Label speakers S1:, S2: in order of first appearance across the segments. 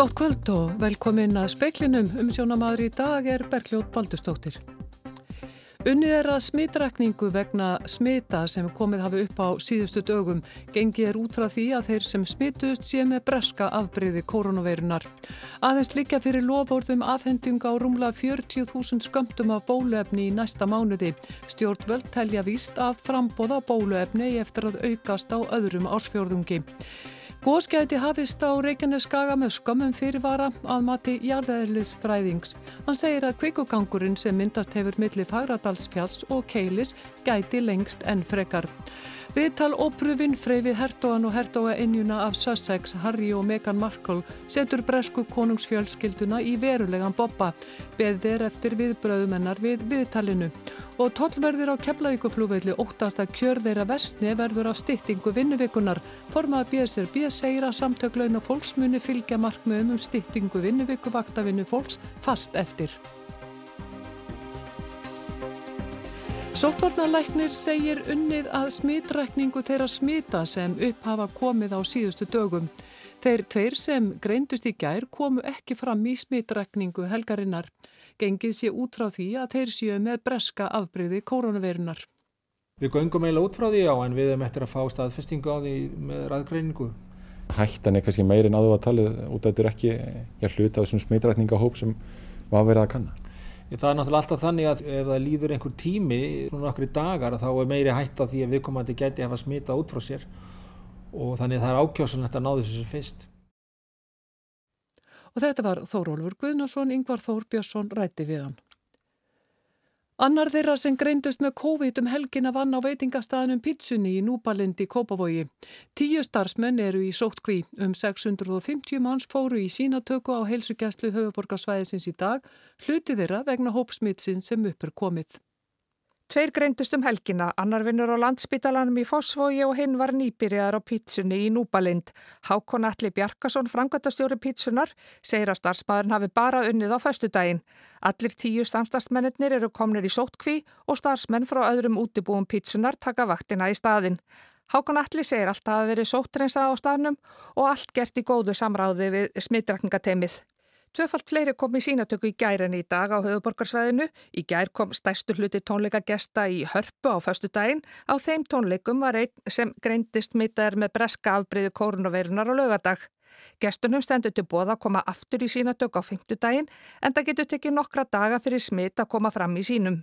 S1: Gótt kvöld og velkomin að speiklinum um sjónamaður í dag er Bergljóð Baldustóttir. Unnið er að smitrækningu vegna smita sem komið hafi upp á síðustu dögum. Gengi er út frá því að þeir sem smituðust sé með breska afbreyði koronaveirunar. Aðeins líka fyrir lofórðum afhending á rúmla 40.000 skömmtum af bóluefni í næsta mánuði. Stjórnvöld telja víst að frambóða bóluefni eftir að aukast á öðrum ásfjörðungi. Góðskæti hafist á Reykjaneskaga með skömmum fyrirvara að mati jarðeðlisfræðings. Hann segir að kvikugangurinn sem myndast hefur milli Fagradalsfjalls og Keilis gæti lengst enn frekar. Viðtal ópröfin freyfið hertogan og hertoga innjuna af Sussex, Harry og Meghan Markle setur bresku konungsfjölskylduna í verulegan boppa. Beðið er eftir viðbröðumennar við viðtalinu. Og tollverðir á Keflavíkuflúveitli óttast að kjör þeirra vestni verður af styttingu vinnuvikunar. Formað BSRB segir að samtöklauna fólksmuni fylgja markmiðum um styttingu vinnuviku vaktavinnu fólks fast eftir. Sóttvarnalæknir segir unnið að smitrækningu þeirra smita sem upp hafa komið á síðustu dögum. Þeir tveir sem greindust í gær komu ekki fram í smitrækningu helgarinnar. Gengið sé út frá því að þeir séu með breska afbreyði koronavirunar.
S2: Við göngum eiginlega út frá því á en við erum eftir að fá staðfestingu á því með ræðgreiningu.
S3: Hættan er kannski meirinn áður að talið út að þetta er ekki hluta á þessum smitrækningahóp sem var verið að kanna.
S2: Það er náttúrulega alltaf þannig að ef það líður einhver tími, svona okkur dagar, þá er meiri hætt á því að viðkomandi geti hafa smitað út frá sér og þannig það er ákjásanlegt að ná þessu fyrst.
S1: Og þetta var Þórólfur Guðnarsson, Yngvar Þór Björnsson rætti við hann. Annar þeirra sem greindust með COVID um helgina vann á veitingastæðanum Pitsunni í Núbalindi í Kópavogi. Tíu starfsmenn eru í sóttkví. Um 650 manns fóru í sínatöku á heilsugjastlu höfuborgarsvæðisins í dag, hluti þeirra vegna hópsmitsin sem uppur komið.
S4: Tveir greindust um helgina, annar vinnur á landsbytalanum í Fossvogi og hinn var nýbyrjar á pítsunni í Núbalind. Hákon Alli Bjarkason, frangvæntastjóri pítsunar, segir að starfsmæðurinn hafi bara unnið á föstudaginn. Allir tíu samstagsmennir eru komnir í sóttkví og starfsmenn frá öðrum útibúum pítsunar taka vaktina í staðin. Hákon Alli segir alltaf að veri sóttreinsað á staðnum og allt gert í góðu samráði við smittrækningateimið. Tvöfalt fleiri kom í sínatöku í gær en í dag á höfuborgarsvæðinu. Í gær kom stærstur hluti tónleikagesta í hörpu á föstu daginn. Á þeim tónleikum var einn sem greindist mittaður með breska afbreyðu kórunaveirunar á lögadag. Gestunum stendur til bóða að koma aftur í sínatöku á fymtudaginn en það getur tekið nokkra daga fyrir smitt að koma fram í sínum.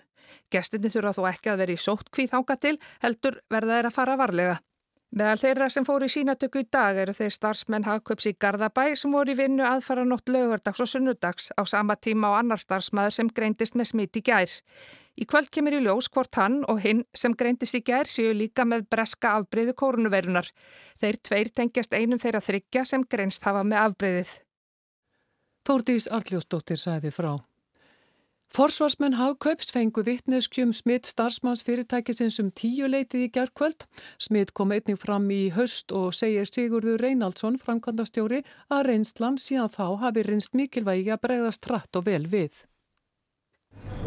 S4: Gestinni þurfa þó ekki að vera í sótt kvíð þanga til heldur verða þeir að fara varlega. Meðal þeirra sem fóru í sínatöku í dag eru þeir starfsmenn hagköps í Garðabæ sem voru í vinnu aðfara nótt lögurdags og sunnudags á sama tíma á annar starfsmæður sem greindist með smitt í gær. Í kvöld kemur í ljós hvort hann og hinn sem greindist í gær séu líka með breska afbreyðu kórunverunar. Þeir tveir tengjast einum þeirra þryggja sem greinst hafa með afbreyðið.
S1: Þórdís Arljósdóttir sæði frá. Forsvarsmenn hagkaups fengu vittneskjum smitt starfsmanns fyrirtækisins um tíu leitið í gerðkvöld. Smitt kom einnig fram í höst og segir Sigurður Reynaldsson, framkvæmdastjóri, að reynslan síðan þá hafi reynst mikilvægi að bregðast hratt og vel við.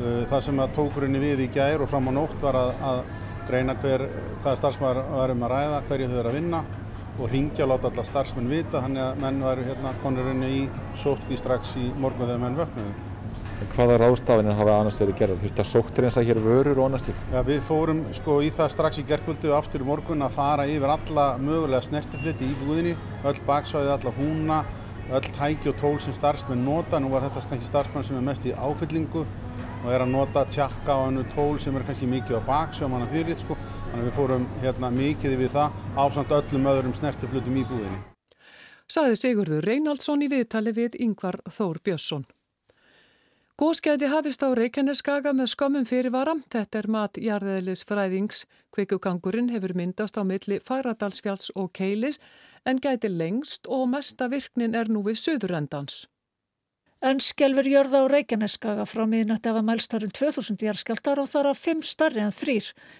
S5: Uh, það sem að tókurinn við í gær og fram á nótt var að, að greina hver, hvaða starfsmæður varum að ræða, hverju þau verið að vinna og ringja og láta alla starfsmenn vita, þannig að menn varu hérna konurinn í sótkví strax í morgun þegar menn vöknuðu.
S3: Hvaða ráðstafinir hafa annars verið gerðað? Þurft að sóttir eins að hér vörur og annars líka?
S5: Ja, við fórum sko í það strax í gerðkvöldu og aftur í morgun að fara yfir alla mögulega snertifliti í búðinni, öll baksvæði, alla húna, öll tæki og tól sem starfsmenn nota. Nú var þetta kannski starfsmenn sem er mest í áfyllingu og er að nota tjakka og önnu tól sem er kannski mikið á baksvæðum hann að fyrir sko. Þannig að við fórum hérna mikið við það ásamt öllum öðrum snertiflitum í búðinni.
S1: Saði Sigurður Reynaldsson í viðtali við Yngvar Þór Björnsson. Góðskæði hafist á Reykjaneskaga með skömmum fyrirvara. Þetta er mat jarðeðlis fræðings. Kvikugangurinn hefur myndast á milli Færadalsfjalls og Keilis en gæti lengst og mesta virknin er nú við söðurendans.
S6: En skelver jörða á Reykjaneskaga frá miðnætti af að mælstarinn 2000 jarðskjaldar og þar af 5 starri en 3.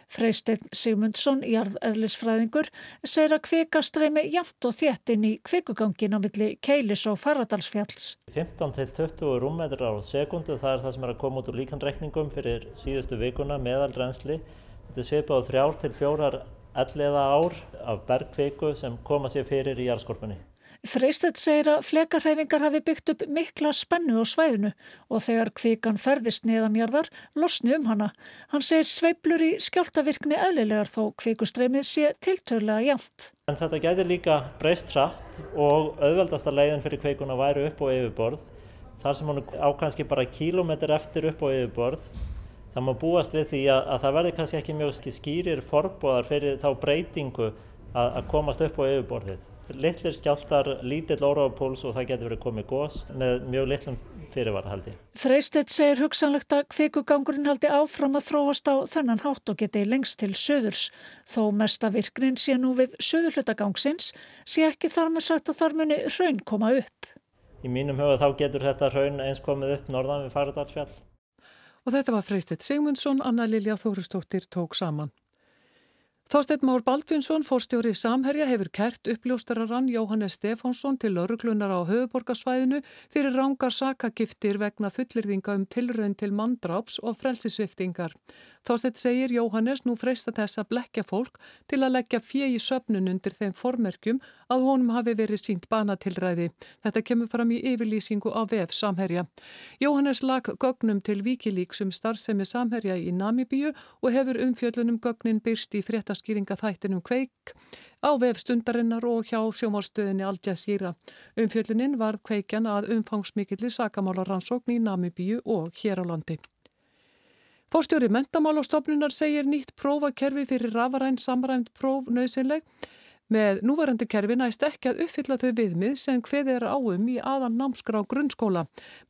S6: Freysteinn Sigmundsson, jarðeðlisfræðingur, segir að kvika streymi jæmt og þétt inn í kvikugangin á milli Keilis og Faradalsfjalls.
S7: 15 til 20 rúmmetrar á sekundu, það er það sem er að koma út úr líkanreikningum fyrir síðustu vikuna meðal reynsli. Þetta er svipað á þrjár til fjórar elliða ár af bergkviku sem koma sér fyrir í jarðskorpunni.
S6: Freistett segir að flekarhefingar hafi byggt upp mikla spennu á svæðinu og þegar kvikan ferðist neðanjarðar losni um hana. Hann segir sveiblur í skjáltavirkni eðlilegar þó kvikustreymið sé tiltöðlega jæmt.
S7: En þetta gæti líka breyst hratt og auðveldasta leiðin fyrir kvikuna væri upp og yfirborð. Þar sem hún á kannski bara kílometr eftir upp og yfirborð. Það má búast við því að, að það verði kannski ekki mjög skýrir forbóðar fyrir þá breytingu að, að komast upp á yfirborðið litlir skjáltar, lítill óráðpúls og það getur verið komið gós með mjög litlum fyrirvara haldi.
S6: Freistett segir hugsanlegt að kvikugangurinn haldi áfram að þróast á þennan hátt og geti lengst til söðurs. Þó mesta virknin sé nú við söðurhlutagangsins sé ekki þar með sagt að þar muni raun koma upp.
S7: Í mínum huga þá getur þetta raun eins komið upp norðan við Færadalsfjall.
S1: Og þetta var Freistett Sigmundsson, Anna Lilja Þórustóttir tók saman. Þásteinn Már Baldvinsson, fórstjóri Samherja, hefur kert uppljóstararann Jóhannes Stefánsson til öruglunar á höfuborgarsvæðinu fyrir rángar sakagiftir vegna fullirðinga um tilraun til mandráps og frelsisviftingar. Þásteinn segir Jóhannes nú freista þess að blekja fólk til að leggja fjegi söpnun undir þeim formerkjum að honum hafi verið sínt banatilræði. Þetta kemur fram í yfirlýsingu á VF Samherja. Jóhannes lag gögnum til Víkilíks um starfsemi Samherja í Namibíu og hefur umfjöllunum gögnin byrst í fréttas skýringa þættinum kveik á vef stundarinnar og hjá sjómálstöðinni Al Jazeera. Umfjölluninn var kveikjan að umfangsmikilli sakamálarannsókn í Namibíu og hér á landi. Fórstjóri mentamálastofnunar segir nýtt prófakerfi fyrir rafaræn samræmt próf nöðsynleg. Með núvarandi kerfi næst ekki að uppfylla þau viðmið sem hveði er áum í aðan námskrá grunnskóla.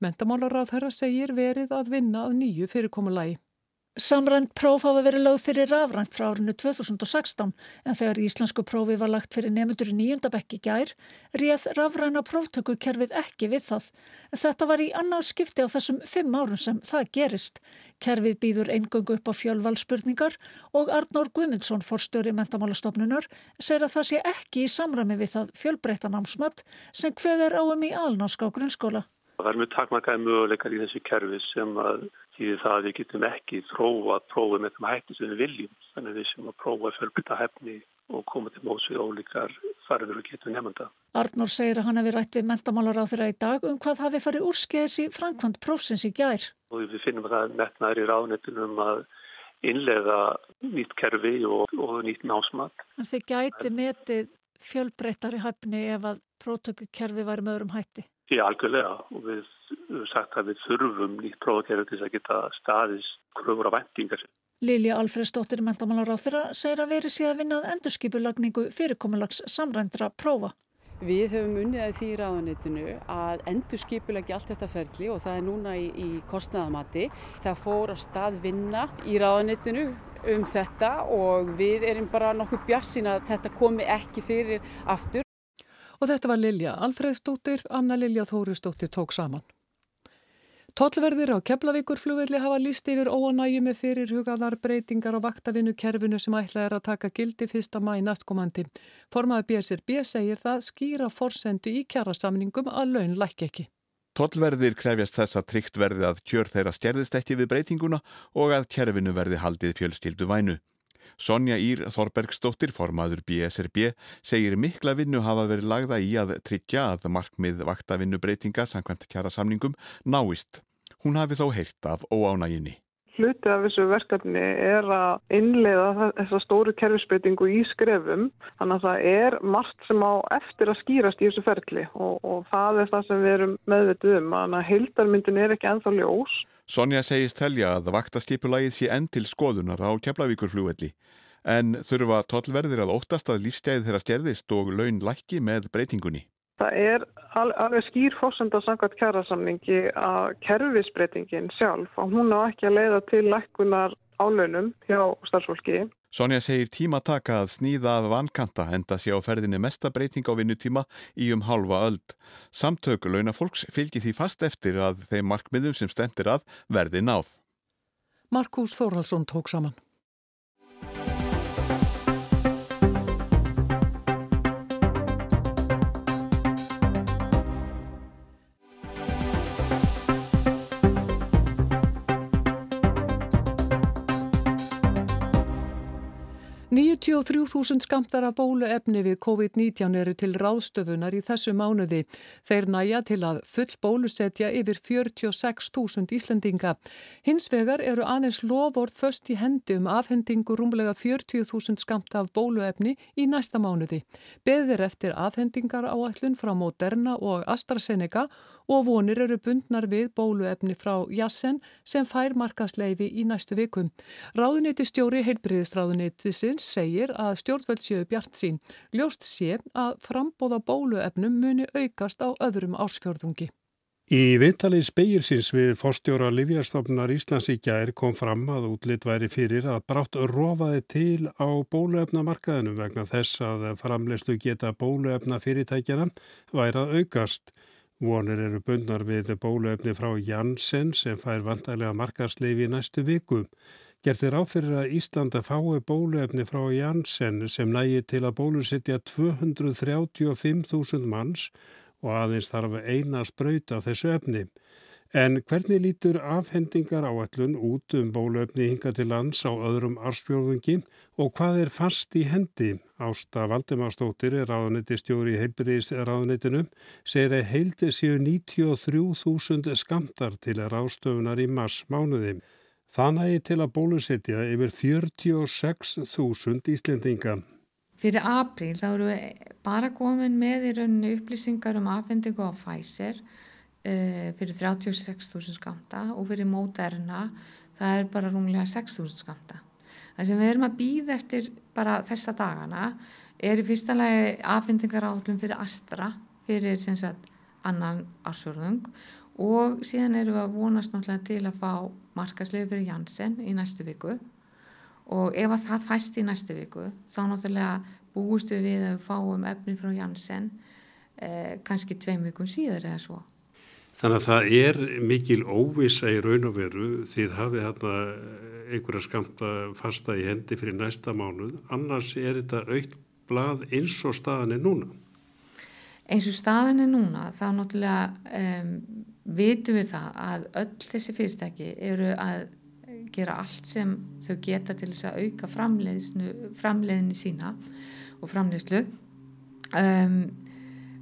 S1: Mentamálaráð þeirra segir verið að vinna að nýju fyrirkomulagi.
S6: Samrænt próf hafa verið lögð fyrir rafrænt frá árinu 2016 en þegar íslensku prófi var lagt fyrir nefndur í nýjundabekki gær réð rafræna próftökukerfið ekki við það. Þetta var í annað skipti á þessum fimm árun sem það gerist. Kerfið býður eingöngu upp á fjölvalspurningar og Arnór Guðmundsson, forstjóri mentamálastofnunar, segir að það sé ekki í samræmi við það fjölbreytanámsmatt sem hveð er áum í alnáska á grunnskóla.
S8: Það er mjög takmarkaði möguleikar í þessu kerfi sem að því það að við getum ekki þróa prófið með þeim hætti sem við viljum. Þannig við sem að prófa fjölbytta hefni og koma til móts við ólíkar farður og getum nefnda.
S6: Arnór segir að hann hefði rætt við mentamálar á þeirra í dag um hvað hafi farið úrskeiðis í framkvæmt prófsins í gær.
S8: Og við finnum að það metnaður í ráðnetunum að innlega nýtt kerfi og, og nýtt násmat.
S6: En þið gæti metið fjölbreyttari hæfni ef að prótökukerfi væri með öðrum hætti?
S8: Já, algjörlega og við höfum sagt að við þurfum nýtt prófakerfi til að geta staðist kröfur af vendingar.
S6: Lilja Alfredsdóttir mentamálar á þeirra segir að veri síðan vinnað endurskipulagningu fyrirkomulags samrændra prófa.
S9: Við höfum unnið að því í ráðanitinu að endurskipulagi allt þetta ferli og það er núna í, í kostnaðamati. Það fór á stað vinna í ráðanitinu um þetta og við erum bara nokkuð bjarsinn að þetta komi ekki fyrir aftur.
S1: Og þetta var Lilja Alfreðsdóttir, Anna Lilja Þórusdóttir tók saman. Tollverðir á Keflavíkurflugvelli hafa líst yfir óanægjum með fyrirhugaðar breytingar á vaktavinnu kerfinu sem ætlað er að taka gildi fyrsta mæ næstkomandi. Formaði BSRB segir það skýra forsendu í kjærasamningum að laun læk ekki.
S10: Tollverðir krefjast þess að tryggt verði að kjör þeirra stjerðist ekki við breytinguna og að kerfinu verði haldið fjölskyldu vænu. Sonja Ír Þorbergsdóttir, formaður BSRB, segir mikla vinnu hafa verið lagða í að tryggja að markmið vaktavinnu breytinga samkvæmt kjara samningum náist. Hún hafi þó heyrt af óánæginni.
S11: Hluti af þessu verkefni er að innleiða þessa stóru kerfisbreytingu í skrefum. Þannig að það er margt sem á eftir að skýrast í þessu ferli og, og það er það sem við erum meðvitið um. Þannig að heildarmyndin er ekki enþá ljós.
S10: Sonja segist telja að vaktaskipulagið sé enn til skoðunar á Keflavíkurflúvelli en þurfa tollverðir að óttast að lífstæðið þeirra stjerðist og laun lækki með breytingunni.
S11: Það er alveg skýr fórsönda samkvæmt kjærasamningi að kerfisbreytingin sjálf og hún á ekki að leiða til lækkunar álönum hjá starfsfólki.
S10: Sonja segir tíma taka að sníða af vankanta enda sé á ferðinni mesta breyting á vinnutíma í um halva öld. Samtöku launafólks fylgir því fast eftir að þeim markmiðum sem stendir að verði náð.
S1: Markus Þórhalsson tók saman. 93.000 skamtar af bóluefni við COVID-19 eru til ráðstöfunar í þessu mánuði. Þeir næja til að full bólusetja yfir 46.000 Íslandinga. Hins vegar eru aðeins loford först í hendi um afhendingu rúmlega 40.000 skamta af bóluefni í næsta mánuði. Beðir eftir afhendingar áallun frá Moderna og AstraZeneca og vonir eru bundnar við bóluefni frá Jassen sem fær markasleifi í næstu vikum. Ráðuniti stjóri heilbriðisráðunitisins segir að stjórnvöld séu bjart sín. Ljóst sé að frambóða bóluefnum muni aukast á öðrum ásfjörðungi.
S12: Í viðtalið spegilsins við fórstjóra Livjastofnunar Íslands í gær kom fram að útlitt væri fyrir að brátt rofaði til á bóluefnamarkaðinu vegna þess að framlegslu geta bóluefna fyrirtækjana væri að aukast. Vonir eru bundnar við bóluefni frá Janssen sem fær vantarlega markarsleifi í næstu viku. Gerðir áfyrir að Íslanda fái bóluefni frá Janssen sem nægi til að bólusetja 235.000 manns og aðeins þarf eina spröyt af þessu efni. En hvernig lítur afhendingar áallun út um bólöfni hinga til lands á öðrum arsfjörðungi og hvað er fast í hendi? Ásta Valdimarstóttir er ráðanetti stjóri í heilbriðis ráðanettinum, segir að heildi séu 93.000 skamtar til ráðstöfunar í mars mánuði. Þannig til að bólusetja yfir 46.000 Íslendinga.
S13: Fyrir april þá eru bara komin með í rauninni upplýsingar um afhendingu á Pfizer uh, fyrir 36.000 skamta og fyrir Moderna það er bara rúmlega 6.000 skamta. Það sem við erum að býða eftir bara þessa dagana er í fyrsta lagi afhendingar átlum fyrir Astra fyrir sagt, annan ásfjörðung og síðan erum við að vonast náttúrulega til að fá markaslegu fyrir Janssen í næstu viku og ef að það fæst í næstu viku þá náttúrulega búist við við að við fáum efni frá Janssen eh, kannski tveim vikun síður eða svo.
S12: Þannig að það er mikil óvisa í raun og veru því það hafið hérna einhverja skamta fasta í hendi fyrir næsta mánuð. Annars er þetta aukt blað eins og staðan er núna.
S13: Eins og staðan er núna þá náttúrulega um, vitum við það að öll þessi fyrirtæki eru að gera allt sem þau geta til þess að auka framleiðinu sína og framleiðslu. Um,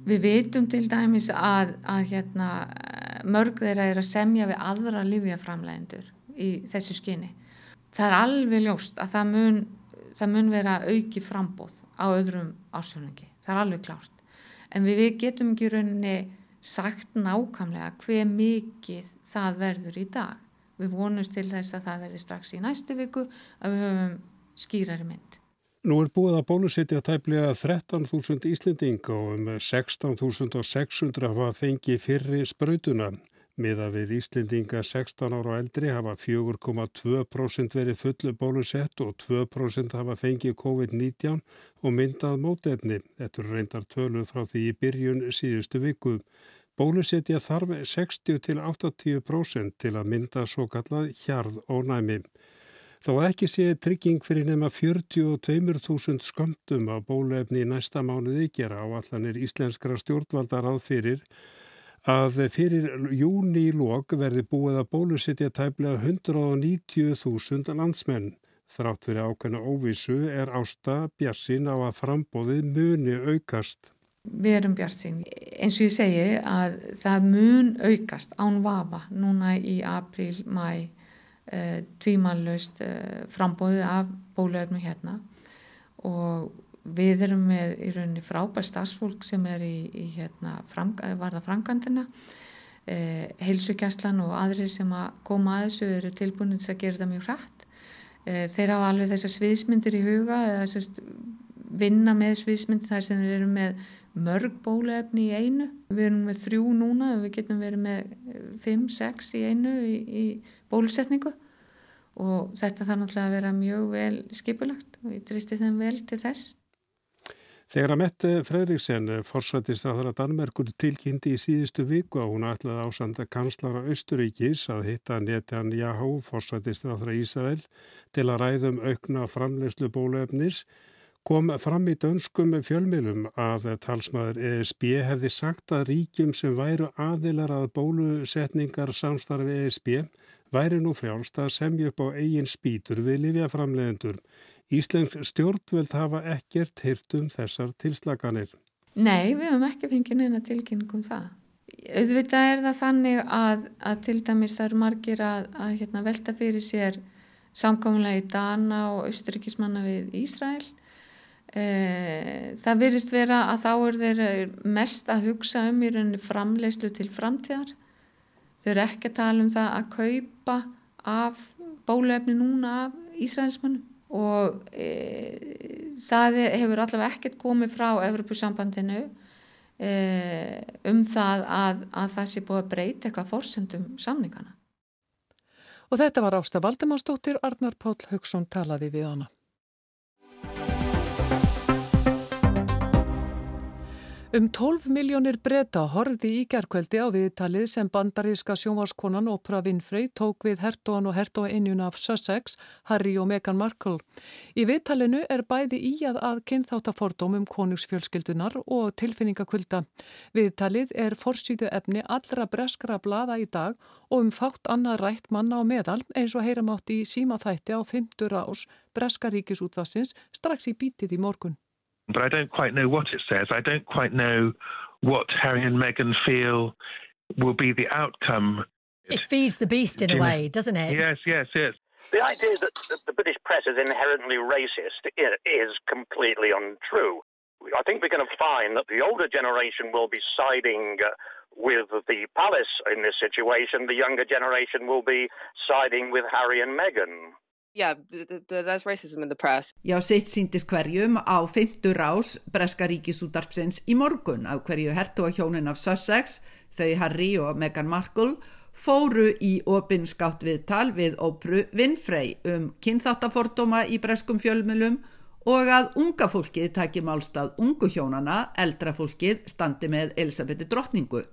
S13: Við veitum til dæmis að, að hérna, mörg þeirra er að semja við aðra livjaframlegendur í þessu skyni. Það er alveg ljóst að það mun, það mun vera auki frambóð á öðrum ásjóningi. Það er alveg klárt. En við, við getum ekki rauninni sagt nákvæmlega hver mikið það verður í dag. Við vonumst til þess að það verður strax í næstu viku að við höfum skýrari mynd.
S12: Nú er búið að bólusetja tæplega 13.000 Íslendinga og um 16.600 hafa fengið fyrri sprautuna. Miða við Íslendinga 16 ára og eldri hafa 4,2% verið fullu bólusett og 2% hafa fengið COVID-19 og myndað mótefni. Þetta er reyndar tölu frá því í byrjun síðustu viku. Bólusetja þarf 60-80% til að mynda svo kallað hjarð og næmi. Þó ekki sé trygging fyrir nema 42.000 sköndum á bólefni í næsta mánuði gera á allanir íslenskra stjórnvaldar að fyrir að fyrir júni í lok verði búið að bólusittja tæplega 190.000 landsmenn. Þrátt fyrir ákveðna óvissu er ásta bjassin á að frambóðið muni aukast.
S13: Við erum bjartsinn. Eins og ég segi að það mun aukast án vafa núna í april, mæ uh, tvímanlaust uh, frambóðið af bólöfnum hérna. Og við erum með í rauninni frábær stafsfólk sem er í, í hérna, fram, varða frangandina uh, heilsugjastlan og aðrir sem að koma að þessu eru tilbúinir að gera það mjög hrætt þeir hafa alveg þessar sviðsmyndir í huga eða þessast vinna með sviðsmyndir þar sem þeir eru með mörg bólefni í einu. Við erum með þrjú núna við getum verið með fimm, sex í einu í, í bólusetningu og þetta þarf náttúrulega að vera mjög vel skipulagt og ég tristi þeim vel til þess.
S12: Þegar að Mette Fredriksen, forsættistráðara Danmerkur, tilkynnti í síðustu viku að hún ætlaði ásanda kanslara Östuríkis að hitta Netanyahu, forsættistráðara Ísrael, til að ræðum aukna framlegslu bólefnis, kom fram í dönskum fjölmilum að talsmaður ESB hefði sagt að ríkjum sem væru aðilar að bólusetningar samstarfi ESB væri nú frjálst að semja upp á eigin spýtur við livjaframlegendur. Íslensk stjórnveld hafa ekkert hirt um þessar tilslaganir.
S13: Nei, við höfum ekki fengið neina tilkynningum það. Auðvitað er það þannig að, að til dæmis það eru margir að, að hérna, velta fyrir sér samgáðunlega í Dana og austuríkismanna við Ísræl. E, það virðist vera að þá er þeir mest að hugsa um í rauninni framleyslu til framtíðar. Þau eru ekki að tala um það að kaupa af bólefni núna af Ísrælsmannum og e, það hefur allavega ekkert komið frá Evropasambandinu e, um það að, að það sé búið að breyta eitthvað fórsendum samningana.
S1: Og þetta var Ásta Valdimansdóttir, Arnar Páll Haugsson talaði við hana. Um 12 miljónir breyta horfði í gerðkveldi á viðtalið sem bandaríska sjónvarskonan Oprah Winfrey tók við hertogan og hertogainjuna af Sussex, Harry og Meghan Markle. Í viðtalinu er bæði í að að kynþáttafordómum konungsfjölskyldunar og tilfinningakvölda. Viðtalið er forsýðu efni allra breskra blada í dag og um fátt annað rætt manna á meðal eins og heyram átt í símaþætti á 50 ás breska ríkisútvassins strax í bítið í morgun.
S14: But I don't quite know what it says. I don't quite know what Harry and Meghan feel will be the outcome.
S15: It feeds the beast in a way, doesn't it?
S14: Yes, yes, yes.
S16: The idea that the British press is inherently racist is completely untrue. I think we're going to find that the older generation will be siding uh, with the palace in this situation. The younger generation will be siding with Harry and Meghan.
S17: Yeah, that's racism in the press.
S18: Já, sitt síndist hverjum á 50 rás Breska ríkisútarpsins í morgun á hverju hertu á hjónin af Sussex, þau Harry og Meghan Markle, fóru í opinskátt viðtal við Ópru Winfrey um kynþáttafordóma í breskum fjölmjölum og að unga fólkið taki málstað ungu hjónana, eldra fólkið standi með Elisabethi drottningu.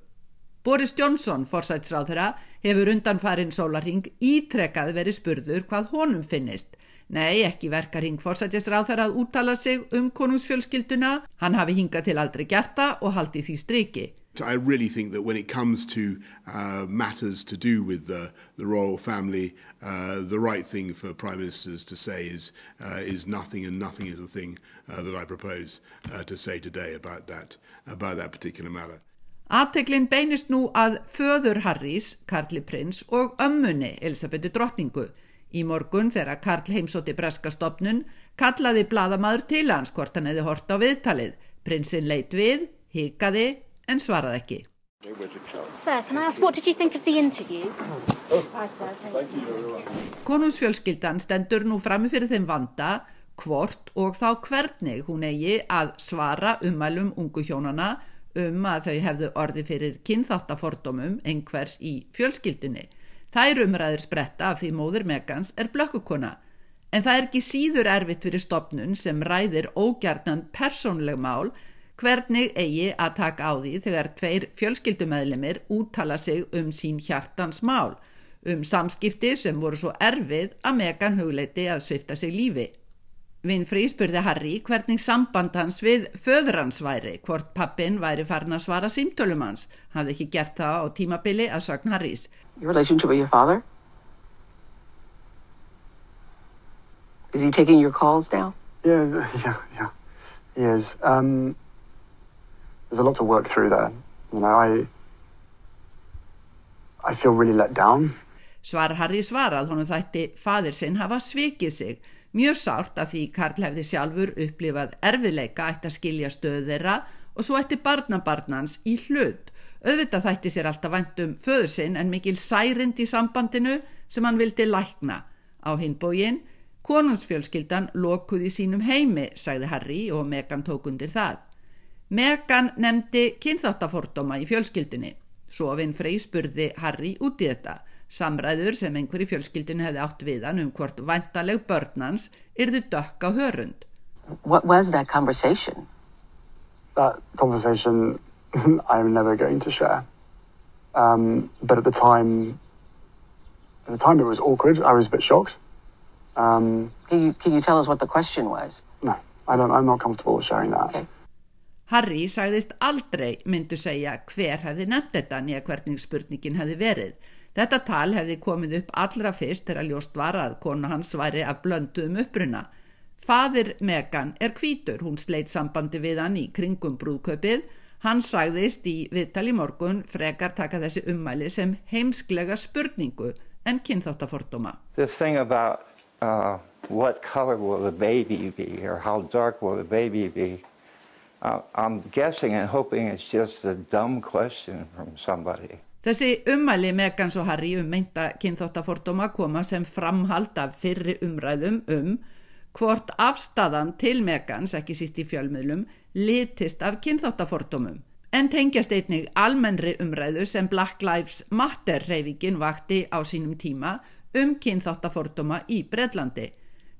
S18: Boris Johnson, forsætsráð þeirra, hefur undan farin sólarhing ítrekkað verið spurður hvað honum finnist. Nei, ekki verkar hing forsætisráð þeirra að úttala sig um konungsfjölskylduna. Hann hafi hingað til aldrei gerta og haldi því striki.
S19: I really think that when it comes to uh, matters to do with the, the royal family, uh, the right thing for prime ministers to say is, uh, is nothing and nothing is the thing uh, that I propose uh, to say today about that, about that particular matter.
S18: Ateglin beinist nú að föður Harrys, Karli Prins og ömmunni Elisabethi drottningu. Í morgun þegar Karl heimsóti breskastofnun kallaði bladamadur til hans hvort hann hefði hort á viðtalið. Prinsinn leitt við, hikaði en svaraði ekki.
S20: Sir, can I ask what did you think of the interview?
S18: Konungsfjölskyldan stendur nú frammi fyrir þeim vanda hvort og þá hvernig hún eigi að svara umælum ungu hjónana um að þau hefðu orði fyrir kynþáttafordómum einhvers í fjölskyldinni. Þær umræður spretta af því móður Megans er blökkukona en það er ekki síður erfitt fyrir stopnun sem ræðir ógjarnan persónleg mál hvernig eigi að taka á því þegar tveir fjölskyldumæðlimir úttala sig um sín hjartans mál um samskipti sem voru svo erfið að Megan hugleiti að svifta sig lífi. Winfrey spurði Harry hvernig samband hans við föður hans væri, hvort pappin væri farin að svara símtölum hans. Hann hafði ekki gert það á tímabili að sagn Harrys.
S21: Your relationship with your father? Is he taking your calls now?
S22: Yeah, yeah, yeah. He is. Um, there's a lot to work through there. You know, I, I feel really let down.
S18: Svar Harry svarað honum þætti fadir sinn hafa svikið sig Mjög sárt að því Karl hefði sjálfur upplifað erfiðleika ætti að skilja stöðu þeirra og svo ætti barnabarnans í hlut. Auðvitað þætti sér alltaf vandum föður sinn en mikil særind í sambandinu sem hann vildi lækna. Á hinbógin, konungsfjölskyldan lokuði sínum heimi, sagði Harry og Megan tók undir það. Megan nefndi kynþáttafordóma í fjölskyldinni. Svo Vinfrey spurði Harry út í þetta. Samræður sem einhverju fjölskyldinu hefði átt við hann um hvort vantaleg börnans yrðu dökk á hörund.
S21: What was that conversation?
S22: That conversation I'm never going to share. Um, but at the time, at the time it was awkward. I was a bit shocked. Um,
S21: can, you, can you tell us what the question was?
S22: No, I don't, I'm not comfortable sharing that.
S21: Okay.
S18: Harry sagðist aldrei myndu segja hver hefði nefnt þetta nýja hvernig spurningin hefði verið. Þetta tal hefði komið upp allra fyrst þegar ljóst var að kona hans væri að blöndu um uppruna. Fadir Megan er kvítur, hún sleitt sambandi við hann í kringum brúðkaupið. Hann sagðist í viðtali morgun frekar taka þessi ummæli sem heimsklega spurningu en kynþáttafordóma.
S23: The thing about uh, what color will the baby be or how dark will the baby be, uh, I'm guessing and hoping it's just a dumb question from somebody.
S18: Þessi ummæli Megans og Harry um meinta kynþáttafordóma koma sem framhald af fyrri umræðum um hvort afstadan til Megans, ekki síst í fjölmiðlum, litist af kynþáttafordómum. En tengjast einnig almennri umræðu sem Black Lives Matter reyfingin vakti á sínum tíma um kynþáttafordóma í Bredlandi.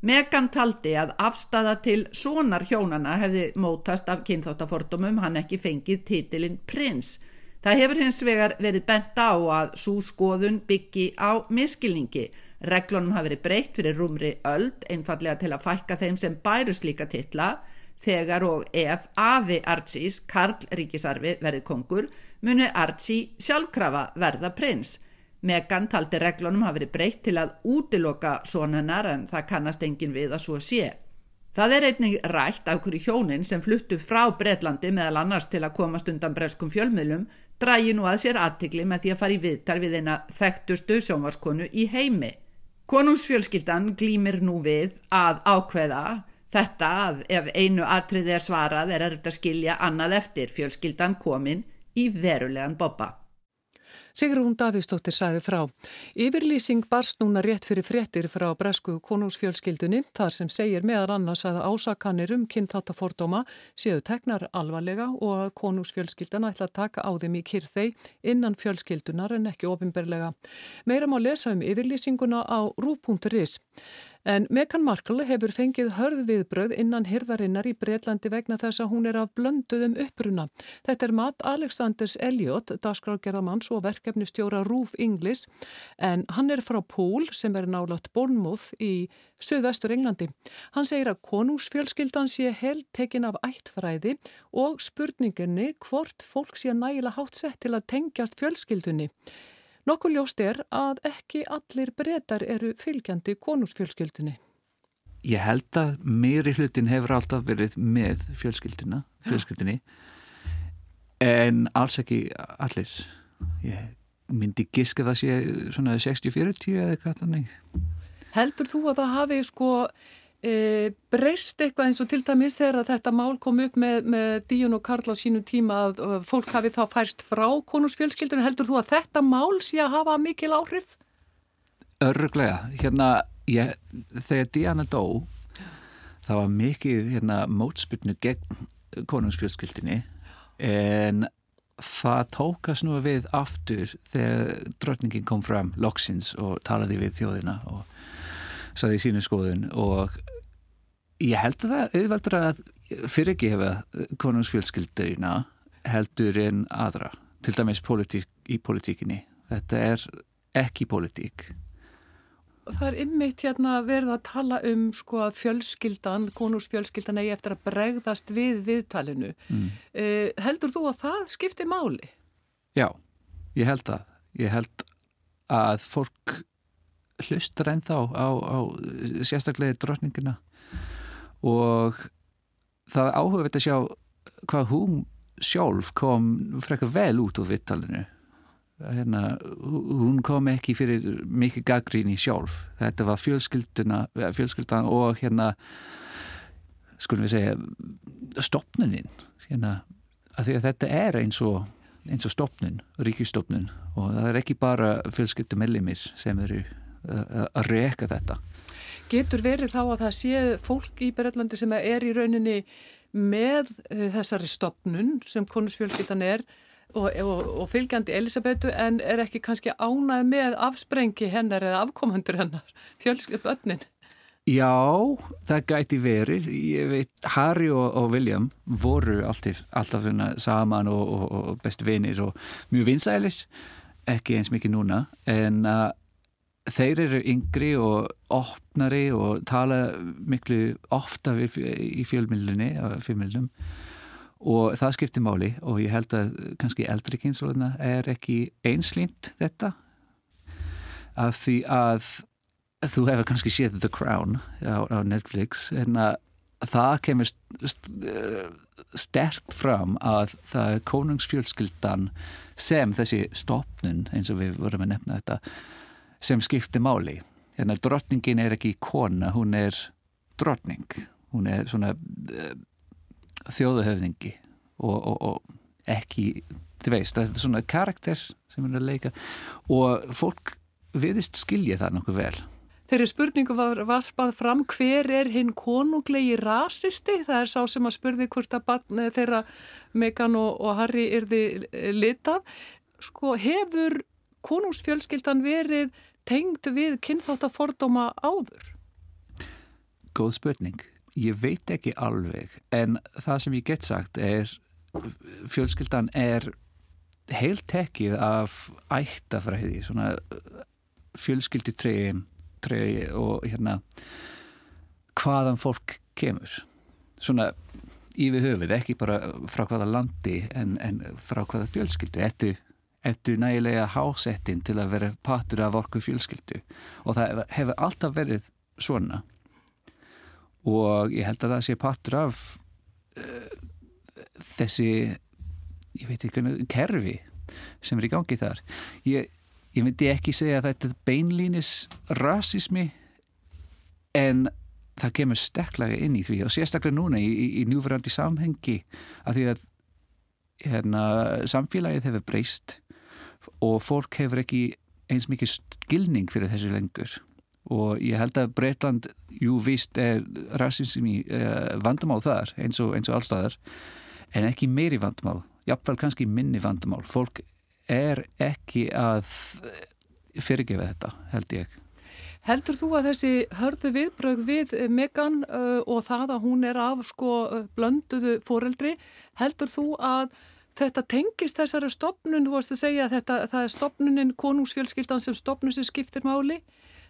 S18: Megan taldi að afstada til sonar hjónana hefði mótast af kynþáttafordómum hann ekki fengið titilinn prins. Það hefur hins vegar verið bent á að svo skoðun byggi á miskilningi Reglunum hafi verið breytt fyrir rúmri öld einfallega til að fækka þeim sem bæru slíka titla þegar og ef Afi Archís, Karl Ríkisarfi, verið kongur muni Archí sjálfkrafa verða prins. Megan taldi reglunum hafi verið breytt til að útiloka sonunar en það kannast engin við að svo sé. Það er einnig rætt af hverju hjónin sem fluttu frá Breitlandi meðal annars til að komast undan breskum fjölmiðlum drægi nú að sér aðtikli með því að fara í viðtal við eina þekktustu sjónvarskonu í heimi. Konungsfjölskyldan glýmir nú við að ákveða þetta að ef einu atrið er svarað er að skilja annað eftir fjölskyldan komin í verulegan boppa.
S1: Sigrún Davíðsdóttir sæði frá. Yfirlýsing barst núna rétt fyrir fréttir frá bresku konungsfjölskyldunni þar sem segir meðan annars að ásakanir um kynþáttafordóma séu teknar alvarlega og að konungsfjölskyldan ætla að taka á þeim í kyrþei innan fjölskyldunar en ekki ofinberlega. Meira má lesa um yfirlýsinguna á rú.is. En Meghan Markle hefur fengið hörð viðbröð innan hirðarinnar í Breitlandi vegna þess að hún er af blönduðum uppruna. Þetta er mat Alexanders Elliot, dagskrágerðamanns og verkefnistjóra Rúf Inglis, en hann er frá Pól sem er nálat Bournemouth í söðvestur Englandi. Hann segir að konungsfjölskyldan sé held tekin af ættfræði og spurninginni hvort fólk sé nægilega hátt sett til að tengjast fjölskyldunni. Nokkuð ljóst er að ekki allir breytar eru fylgjandi konúsfjölskyldunni.
S24: Ég held að meiri hlutin hefur alltaf verið með fjölskyldina, fjölskyldinni en alls ekki allir. Ég myndi giska það sé svona 60-40 eða eitthvað þannig.
S1: Heldur þú að það hafi sko e, breyst eitthvað eins og til dæmis þegar þetta mál kom upp með, með Díun og Karl á sínu tíma að fólk hafi þá færst frá konusfjölskyldunum heldur þú að þetta mál sé að hafa mikil áhrif?
S24: Örglega, hérna ég, þegar Díana dó það var mikið hérna, mótspilnu gegn konungsfjölskyldinni en það tókast nú við aftur þegar drotningin kom fram loksins og talaði við þjóðina og saði í sínu skoðun og Ég held að það auðveldur að fyrirgefa konungsfjölskyldurina heldur en aðra, til dæmis politík, í politíkinni. Þetta er ekki politík.
S1: Það er ymmit hérna verið að tala um sko að fjölskyldan, konungsfjölskyldan eigi eftir að bregðast við viðtalinu. Mm. Eh, heldur þú að það skiptir máli?
S24: Já, ég held að. Ég held að fólk hlustar ennþá á, á sérstaklega drotningina og það áhugavert að sjá hvað hún sjálf kom frekar vel út úr vittalinu hérna, hún kom ekki fyrir mikið gaggríni sjálf. Þetta var fjölskyldan og hérna skulum við segja stopnunin hérna, þetta er eins og eins og stopnun, ríkistopnun og það er ekki bara fjölskyldumellimir sem eru að reka þetta
S1: Getur verið þá að það sé fólk í Berðlandi sem er í rauninni með uh, þessari stopnun sem konusfjölskyldan er og, og, og fylgjandi Elisabetu en er ekki kannski ánað með afsprengi hennar eða afkomandur hennar, fjölskyldbönnin?
S24: Já, það gæti verið. Ég veit, Harry og, og William voru alltaf, alltaf saman og best vinir og mjög vinsælir, ekki eins mikið núna, en að uh, þeir eru yngri og opnari og tala miklu ofta í fjölmjölunum og það skiptir máli og ég held að kannski eldri kynnslóðina er ekki einslýnt þetta af því að þú hefur kannski séð The Crown á, á Netflix en að það kemur sterkt fram að það er konungsfjölskyldan sem þessi stopnun eins og við vorum að nefna þetta sem skiptir máli. Hérna drottningin er ekki kona, hún er drottning. Hún er svona uh, þjóðahöfningi og, og, og ekki, þið veist, þetta er svona karakter sem hún er að leika og fólk viðist skilja það nokkuð vel.
S1: Þeirri spurningu var varpað fram hver er hinn konunglegi rasisti? Það er sá sem að spurði hvort að barn, þeirra Megan og, og Harry erði litað. Sko, hefur konungsfjölskyldan verið tengd við kynþáttafordóma áður?
S24: Góð spurning. Ég veit ekki alveg en það sem ég get sagt er fjölskyldan er heilt tekið af ættafræði, svona fjölskylditreyjum aldrei og hérna hvaðan fólk kemur svona yfir höfuð, ekki bara frá hvaða landi en, en frá hvaða fjölskyldu ettu, ettu nægilega hásettin til að vera patur af orku fjölskyldu? Og það hefur alltaf verið svona. Og ég held að það sé patur af uh, þessi ég veit ekki hvernig, kerfi sem er í gangi þar. Ég ég myndi ekki segja að þetta beinlínis rasismi en það kemur steklega inn í því. Og sérstaklega núna í, í, í njúverandi samhengi að því að hérna, samfélagið hefur breyst og fólk hefur ekki eins mikið skilning fyrir þessu lengur og ég held að Breitland, jú víst er rasismi uh, vandamál þar eins og, og allstaðar en ekki meiri vandamál, jáfnveil kannski minni vandamál fólk er ekki að fyrirgefa þetta, held ég.
S1: Heldur þú að þessi hörðu viðbröð við Megan uh, og það að hún er af sko blönduðu fóreldri, heldur þú að þetta tengist þessari stopnun, þú varst að segja að þetta, það er stopnunin konungsfjölskyldan sem stopnun sem skiptir máli,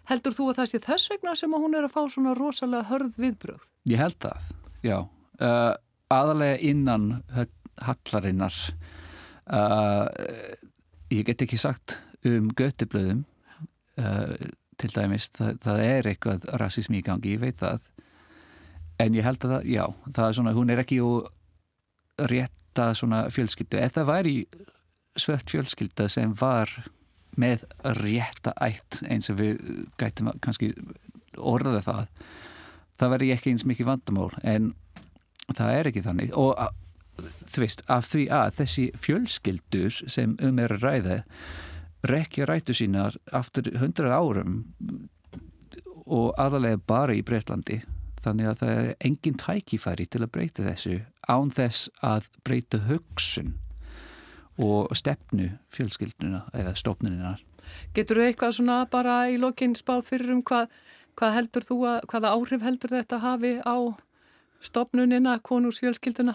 S1: heldur þú að það sé þess vegna sem hún er að fá svona rosalega hörð viðbröð?
S24: Ég held það, já. Uh, aðalega innan hallarinnar Uh, ég get ekki sagt um göttublöðum uh, til dæmis, það, það er eitthvað rassismi í gangi, ég veit það en ég held að það, já það er svona, hún er ekki úr rétta svona fjölskyldu. Ef það væri svört fjölskylda sem var með rétta ætt eins og við gætum kannski orða það það verði ekki eins mikið vandamál en það er ekki þannig. Og þú veist, af því að þessi fjölskyldur sem um er að ræða rekja rætu sínar aftur hundra árum og aðalega bara í Breitlandi þannig að það er engin tækifæri til að breyta þessu án þess að breyta hugsun og stefnu fjölskylduna eða stofnuninnar.
S1: Getur þú eitthvað svona bara í lokinn spáð fyrir um hvað, hvað heldur þú að, hvaða áhrif heldur þetta hafi á stofnunina, konúsfjölskylduna?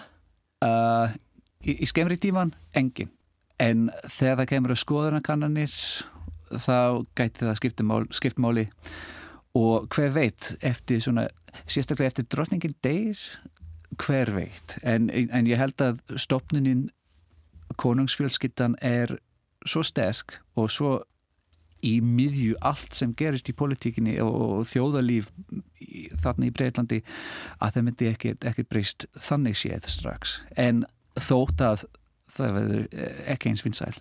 S24: Uh, í, í skemmri tíman, engin. En þegar það kemur að skoðunarkannanir, þá gæti það skiptumáli og hver veit, eftir svona, sérstaklega eftir drotningin deyr, hver veit. En, en ég held að stopnunin konungsfjölskyttan er svo sterk og svo í miðju allt sem gerist í politíkinni og þjóðalíf þarna í Breitlandi að það myndi ekki breyst þannig séð strax en þótt að það verður ekki eins vinsæl.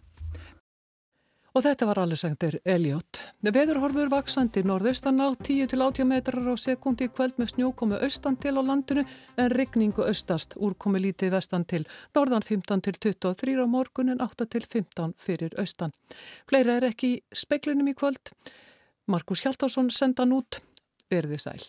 S1: Og þetta var Alexander Elliot. Veðurhorfur vaksandi norðaustan á 10-80 metrar á sekundi í kvöld með snjókomi austan til á landinu en rigningu austast úrkomi lítið vestan til norðan 15-23 á morgun en 8-15 fyrir austan. Fleira er ekki í speiklinum í kvöld. Markus Hjaltásson sendan út. Verði sæl.